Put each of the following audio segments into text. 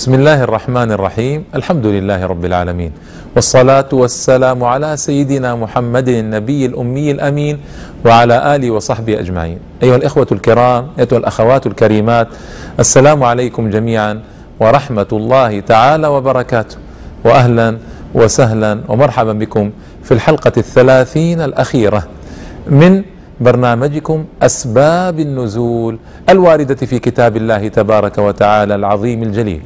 بسم الله الرحمن الرحيم الحمد لله رب العالمين والصلاة والسلام على سيدنا محمد النبي الأمي الأمين وعلى آله وصحبه أجمعين أيها الإخوة الكرام أيها الأخوات الكريمات السلام عليكم جميعا ورحمة الله تعالى وبركاته وأهلا وسهلا ومرحبا بكم في الحلقة الثلاثين الأخيرة من برنامجكم أسباب النزول الواردة في كتاب الله تبارك وتعالى العظيم الجليل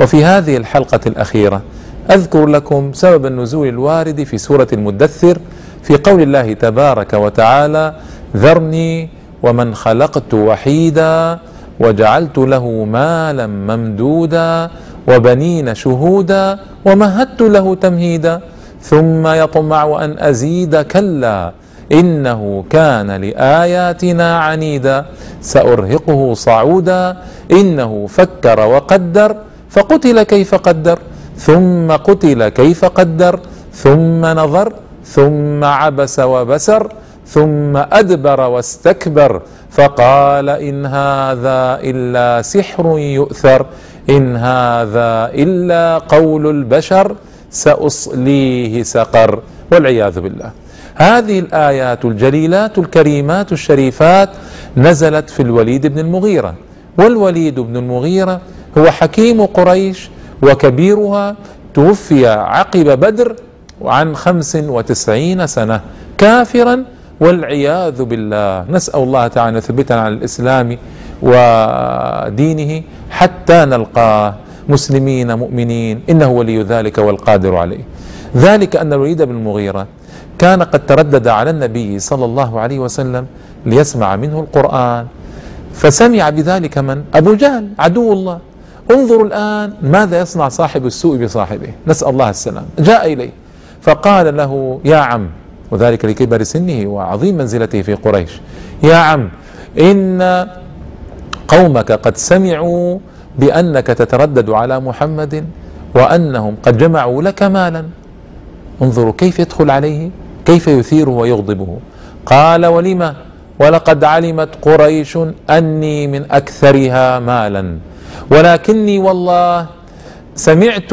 وفي هذه الحلقة الأخيرة أذكر لكم سبب النزول الوارد في سورة المدثر في قول الله تبارك وتعالى ذرني ومن خلقت وحيدا وجعلت له مالا ممدودا وبنين شهودا ومهدت له تمهيدا ثم يطمع أن أزيد كلا إنه كان لآياتنا عنيدا سأرهقه صعودا إنه فكر وقدر فقتل كيف قدر ثم قتل كيف قدر ثم نظر ثم عبس وبسر ثم أدبر واستكبر فقال إن هذا إلا سحر يؤثر إن هذا إلا قول البشر سأصليه سقر والعياذ بالله. هذه الآيات الجليلات الكريمات الشريفات نزلت في الوليد بن المغيرة والوليد بن المغيرة هو حكيم قريش وكبيرها توفي عقب بدر عن خمس وتسعين سنة كافرا والعياذ بالله. نسأل الله تعالى أن يثبتنا على الإسلام ودينه حتى نلقاه. مسلمين مؤمنين إنه ولي ذلك والقادر عليه. ذلك أن الوليد بن المغيرة كان قد تردد على النبي صلى الله عليه وسلم ليسمع منه القرآن فسمع بذلك من؟ أبو جهل عدو الله. انظروا الآن ماذا يصنع صاحب السوء بصاحبه. نسأل الله السلام. جاء إليه فقال له يا عم وذلك لكبر سنه وعظيم منزلته في قريش يا عم إن قومك قد سمعوا بأنك تتردد على محمد وأنهم قد جمعوا لك مالا. انظروا كيف يدخل عليه كيف يثيره ويغضبه. قال ولم؟ ولقد علمت قريش أني من أكثرها مالا. ولكني والله سمعت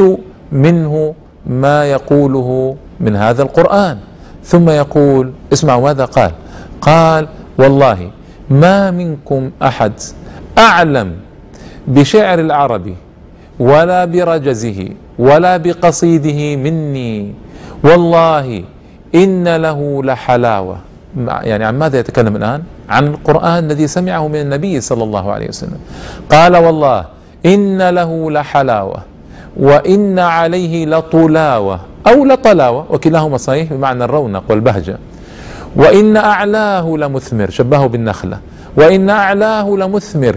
منه ما يقوله من هذا القرآن. ثم يقول اسمعوا ماذا قال. قال والله ما منكم أحد أعلم بشعر العربي ولا برجزه ولا بقصيده مني. والله إن له لحلاوة. يعني عن ماذا يتكلم الآن؟ عن القرآن الذي سمعه من النبي صلى الله عليه وسلم. قال والله إن له لحلاوة وإن عليه لطلاوة أو لطلاوة وكلاهما صحيح بمعنى الرونق والبهجة. وإن أعلاه لمثمر شبهه بالنخلة. وإن أعلاه لمثمر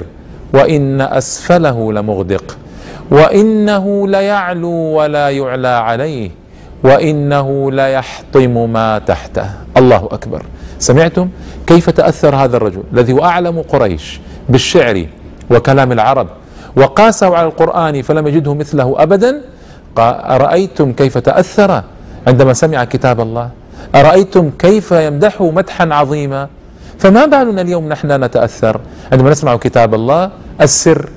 وإن أسفله لمغدق. وإنه ليعلو ولا يعلى عليه. وإنه ليحطم ما تحته. الله أكبر. سمعتم؟ كيف تأثر هذا الرجل الذي هو أعلم قريش بالشعر وكلام العرب وقاسوا على القرآن فلم يجده مثله أبدا؟ أرأيتم كيف تأثر؟ عندما سمع كتاب الله. أرأيتم كيف يمدحه مدحا عظيما؟ فما بالنا اليوم نحن نتأثر؟ عندما نسمع كتاب الله السر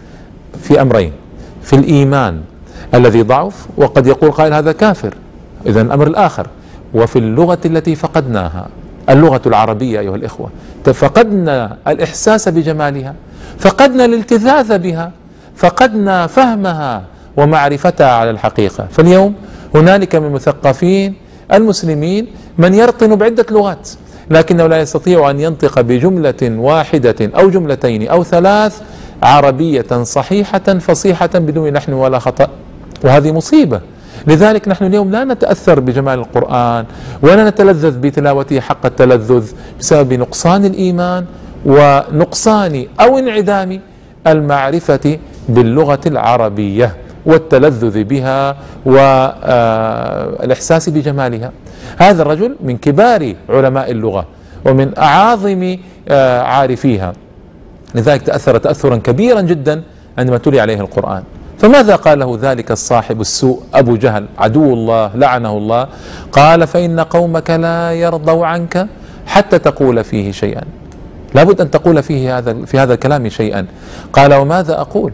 في أمرين. في الإيمان الذي ضعف وقد يقول قائل هذا كافر. إذا الأمر الآخر. وفي اللغة التي فقدناها اللغة العربية أيها الإخوة فقدنا الإحساس بجمالها فقدنا الالتذاذ بها فقدنا فهمها ومعرفتها على الحقيقة. فاليوم هنالك من المثقفين المسلمين من يرطن بعدة لغات لكنه لا يستطيع أن ينطق بجملة واحدة أو جملتين أو ثلاث عربية صحيحة فصيحة بدون لحن ولا خطأ. وهذه مصيبة. لذلك نحن اليوم لا نتأثر بجمال القرآن ولا نتلذذ بتلاوته حق التلذذ بسبب نقصان الإيمان ونقصان أو انعدام المعرفة باللغة العربية والتلذذ بها والإحساس بجمالها. هذا الرجل من كبار علماء اللغة ومن أعاظم عارفيها. لذلك تأثر تأثرا كبيرا جدا عندما تلي عليه القرآن. فماذا قال له ذلك الصاحب السوء أبو جهل؟ عدو الله لعنه الله. قال فإن قومك لا يرضوا عنك حتى تقول فيه شيئا. لابد أن تقول فيه هذا في هذا الكلام شيئا. قال وماذا أقول؟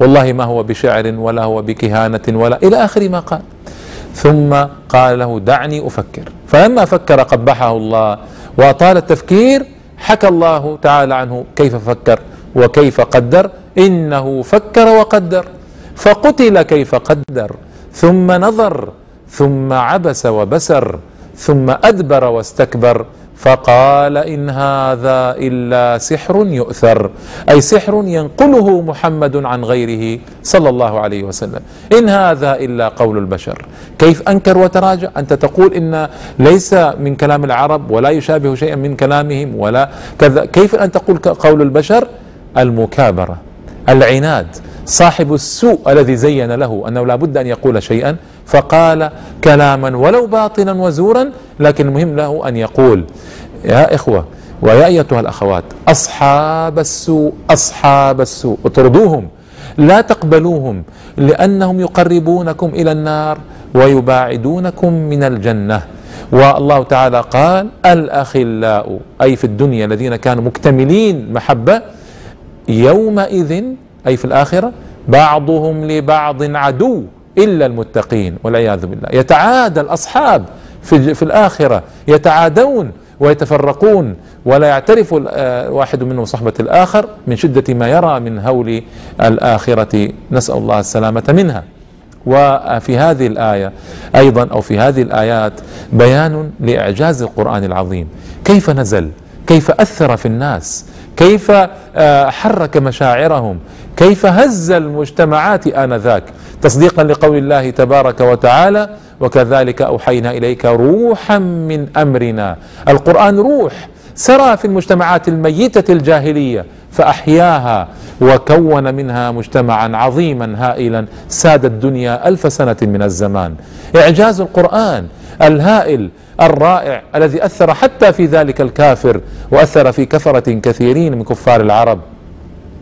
والله ما هو بشعر ولا هو بكهانة ولا إلى آخر ما قال. ثم قال له دعني أفكر. فلما فكر قبحه الله وأطال التفكير حكى الله تعالى عنه كيف فكر وكيف قدر. إنه فكر وقدر. فقتل كيف قدر ثم نظر ثم عبس وبسر ثم أدبر واستكبر فقال إن هذا إلا سحر يؤثر. أي سحر ينقله محمد عن غيره صلى الله عليه وسلم. إن هذا إلا قول البشر. كيف أنكر وتراجع؟ أنت تقول إن ليس من كلام العرب ولا يشابه شيئا من كلامهم ولا كذا. كيف أن تقول قول البشر؟ المكابرة العناد. صاحب السوء الذي زين له أنه لا بد أن يقول شيئا فقال كلاما ولو باطلا وزورا لكن المهم له أن يقول. يا إخوة ويا أيتها الأخوات أصحاب السوء أصحاب السوء اطردوهم. لا تقبلوهم لأنهم يقربونكم إلى النار ويباعدونكم من الجنة. والله تعالى قال الأخلاء أي في الدنيا الذين كانوا مكتملين محبة يومئذ أي في الآخرة؟ بعضهم لبعض عدو إلا المتقين والعياذ بالله. يتعادى الأصحاب في, في الآخرة يتعادون ويتفرقون ولا يعترف واحد منهم صحبة الآخر من شدة ما يرى من هول الآخرة. نسأل الله السلامة منها. وفي هذه الآية أيضا أو في هذه الآيات بيان لإعجاز القرآن العظيم. كيف نزل؟ كيف أثر في الناس؟ كيف آه، حرك مشاعرهم؟ كيف هز المجتمعات آنذاك؟ تصديقا لقول الله تبارك وتعالى وكذلك أوحينا إليك روحا من أمرنا القرآن روح سرى في المجتمعات الميتة الجاهلية فأحياها وكون منها مجتمعا عظيما هائلا ساد الدنيا ألف سنة من الزمان. إعجاز القرآن الهائل الرائع الذي أثر حتى في ذلك الكافر وأثر في كثره كثيرين من كفار العرب.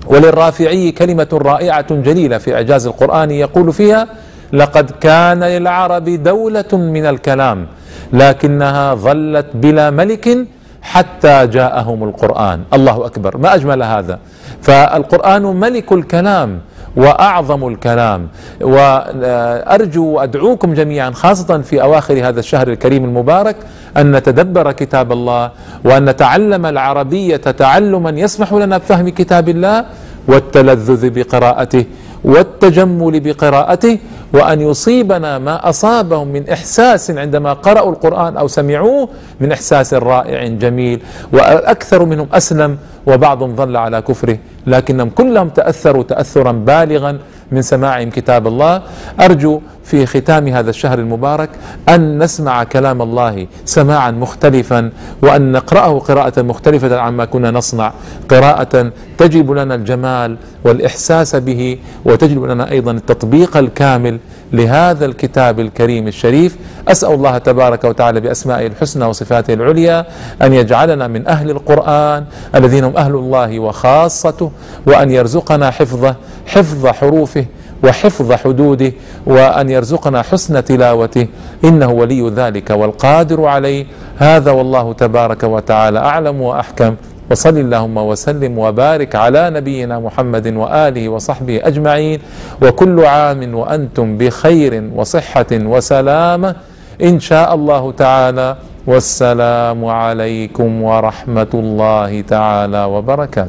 وللرافعي كلمة رائعة جليلة في إعجاز القرآن يقول فيها لقد كان للعرب دولة من الكلام لكنها ظلت بلا ملك حتى جاءهم القرآن. الله أكبر. ما أجمل هذا؟ فالقرآن ملك الكلام وأعظم الكلام. وأرجو وأدعوكم جميعا خاصة في أواخر هذا الشهر الكريم المبارك أن نتدبر كتاب الله وأن نتعلم العربية تعلما يسمح لنا بفهم كتاب الله والتلذذ بقراءته والتجمل بقراءته وأن يصيبنا ما أصابهم من إحساس عندما قرأوا القرآن أو سمعوه من إحساس رائع جميل. والاكثر منهم أسلم وبعضهم ظل على كفره. لكنهم كلهم تأثروا تاثرا بالغا من سماعهم كتاب الله. أرجو في ختام هذا الشهر المبارك أن نسمع كلام الله سماعا مختلفا وأن نقرأه قراءة مختلفة عما كنا نصنع. قراءة تجلب لنا الجمال والإحساس به وتجلب لنا أيضا التطبيق الكامل لهذا الكتاب الكريم الشريف. أسأل الله تبارك وتعالى بأسمائه الحسنى وصفاته العليا أن يجعلنا من أهل القرآن الذين هم أهل الله وخاصته وأن يرزقنا حفظه حفظ حروفه وحفظ حدوده وأن يرزقنا حسن تلاوته. إنه ولي ذلك والقادر عليه. هذا والله تبارك وتعالى أعلم وأحكم. وصل اللهم وسلم وبارك على نبينا محمد وآله وصحبه أجمعين. وكل عام وأنتم بخير وصحة وسلامة. إن شاء الله تعالى. والسلام عليكم ورحمة الله تعالى وبركاته.